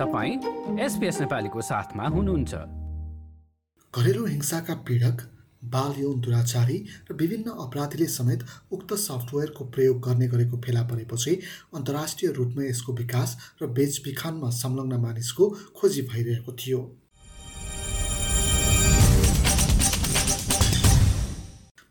तपाईँ एसपिएस नेपालीको साथमा हुनुहुन्छ। घरेलु हिंसाका पीडक बाल यौन दुराचारी र विभिन्न अपराधीले समेत उक्त सफ्टवेयरको प्रयोग गर्ने गरेको फेला परेपछि अन्तर्राष्ट्रिय रूपमा यसको विकास र बेचबिखानमा संलग्न मानिसको खोजी भइरहेको थियो।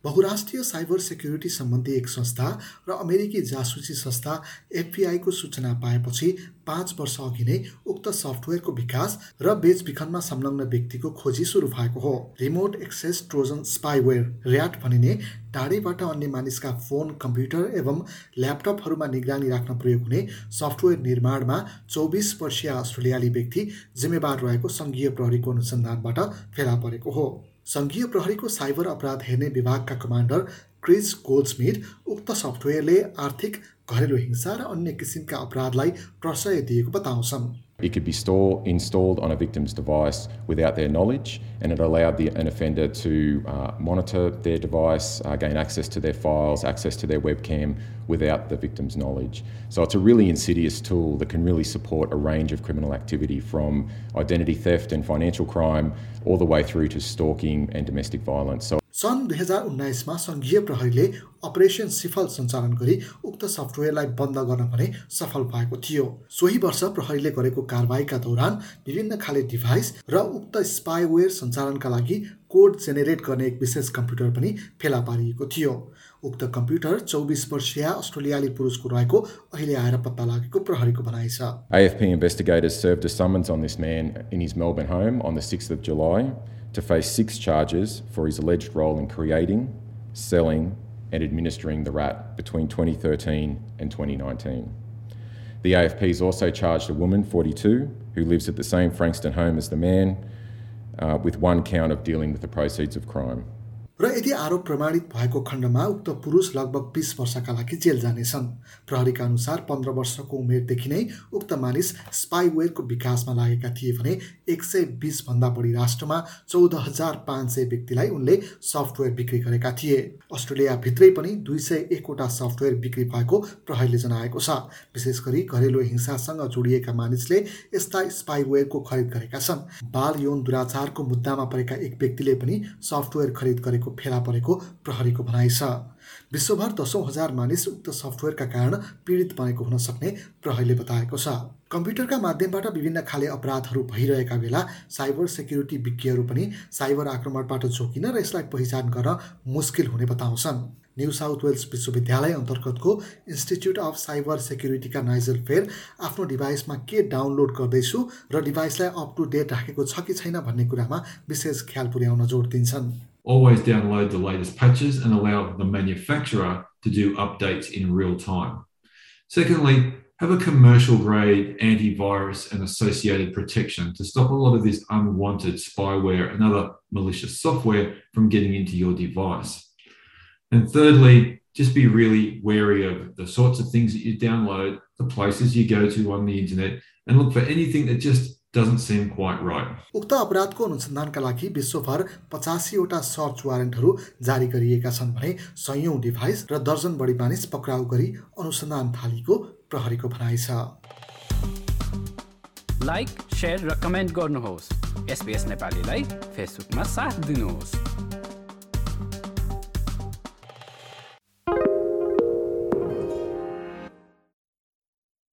बहुराष्ट्रिय साइबर सेक्युरिटी सम्बन्धी एक संस्था र अमेरिकी जासुसी संस्था एफबिआईको सूचना पाएपछि पाँच वर्ष अघि नै उक्त सफ्टवेयरको विकास र बेचबिखनमा संलग्न व्यक्तिको खोजी सुरु भएको हो। Remote access trojan spyware RAT भनिने टाढैबाट अन्य मानिसका फोन कम्प्युटर एवं ल्यापटपहरूमा निगरानी राख्न प्रयोग हुने सफ्टवेयर निर्माणमा चौबिस वर्षीय अस्ट्रेलियाली व्यक्ति जिम्मेवार रहेको सङ्घीय प्रहरीको अनुसन्धानबाट फेला परेको हो। सङ्घीय प्रहरीको साइबर अपराध हेर्ने विभागका कमान्डर क्रिस गोल्डस्मिथ उक्त सफ्टवेयरले आर्थिक घरेलु हिंसा र अन्य किसिमका अपराधलाई प्रशय दिएको बताउँछन्। It could be store, installed on a victim's device without their knowledge, and it allowed the, an offender to uh, monitor their device, uh, gain access to their files, access to their webcam without the victim's knowledge. So it's a really insidious tool that can really support a range of criminal activity from identity theft and financial crime all the way through to stalking and domestic violence. So सन् दुई हजार उन्नाइसमा सङ्घीय प्रहरीले operation सिफल सञ्चालन गरी उक्त सफ्टवेयरलाई बन्द गर्न भने सफल भएको थियो। सोही वर्ष प्रहरीले गरेको कारवाहीका दौरान विभिन्न खाले डिभाइस र उक्त स्पाइवेयर सञ्चालनका लागि कोड जेनेरेट गर्ने एक विशेष कम्प्युटर पनि फेला पारिएको थियो। उक्त कम्प्युटर चौबिस वर्षीय अस्ट्रेलियाली पुरुषको रहेको अहिले आएर पत्ता लागेको प्रहरीको भनाइ छ। AFP investigators served a summons on this man in his Melbourne home on the 6th of July. To face six charges for his alleged role in creating, selling, and administering the rat between 2013 and 2019. The AFP has also charged a woman, 42, who lives at the same Frankston home as the man, uh, with one count of dealing with the proceeds of crime. र यदि आरोप प्रमाणित भएको खण्डमा उक्त पुरुष लगभग बिस वर्षका लागि जेल जानेछन्। प्रहरीका अनुसार पन्ध्र वर्षको उमेरदेखि नै उक्त मानिस स्पाइवेयरको विकासमा लागेका थिए भने एक सय बिसभन्दा बढी राष्ट्रमा चौध हजार पाँच सय व्यक्तिलाई उनले सफ्टवेयर बिक्री गरेका थिए। अस्ट्रेलियाभित्रै पनि दुई सय एकवटा सफ्टवेयर बिक्री भएको प्रहरीले जनाएको छ। विशेष गरी घरेलु हिंसासँग जोडिएका मानिसले यस्ता स्पाइवेयरको खरिद गरेका छन्। बाल यौन दुराचारको मुद्दामा परेका एक व्यक्तिले पनि सफ्टवेयर खरिद गरेको गरेको फेला परेको प्रहरीको भनाइ छ। विश्वभर दसौँ हजार मानिस उक्त सफ्टवेयरका कारण पीडित बनेको हुन सक्ने प्रहरीले बताएको छ। कम्प्युटरका माध्यमबाट विभिन्न खाले अपराधहरू भइरहेका बेला साइबर सेक्युरिटी विज्ञहरू पनि साइबर आक्रमणबाट जोकिन र यसलाई पहिचान गर्न मुस्किल हुने बताउँछन्। न्यू साउथ वेल्स विश्वविद्यालय अन्तर्गतको इन्स्टिच्युट अफ साइबर सेक्युरिटीका नाइजल फेयर आफ्नो डिभाइसमा के डाउनलोड गर्दैछु र डिभाइसलाई अप टु डेट राखेको छ कि छैन भन्ने कुरामा विशेष ख्याल पुर्याउन जोड दिन्छन्। Always download the latest patches and allow the manufacturer to do updates in real time. Secondly, have a commercial grade antivirus and associated protection to stop a lot of this unwanted spyware and other malicious software from getting into your device. And thirdly, just be really wary of the sorts of things that you download, the places you go to on the internet, and look for anything that just doesn't seem quite right. उक्त अपराधको अनुसन्धानका लागि विश्वभर पचासीवटा search वारेन्टहरू जारी गरिएका छन् भने सयौं device र दर्जन बढी मानिस पक्राउ गरी अनुसन्धान थालिएको प्रहरीको भनाइ छ। लाइक र कमेन्ट गर्नुहोस्। एसपिएस नेपालीलाई फेसबुकमा साथ दिनुहोस्।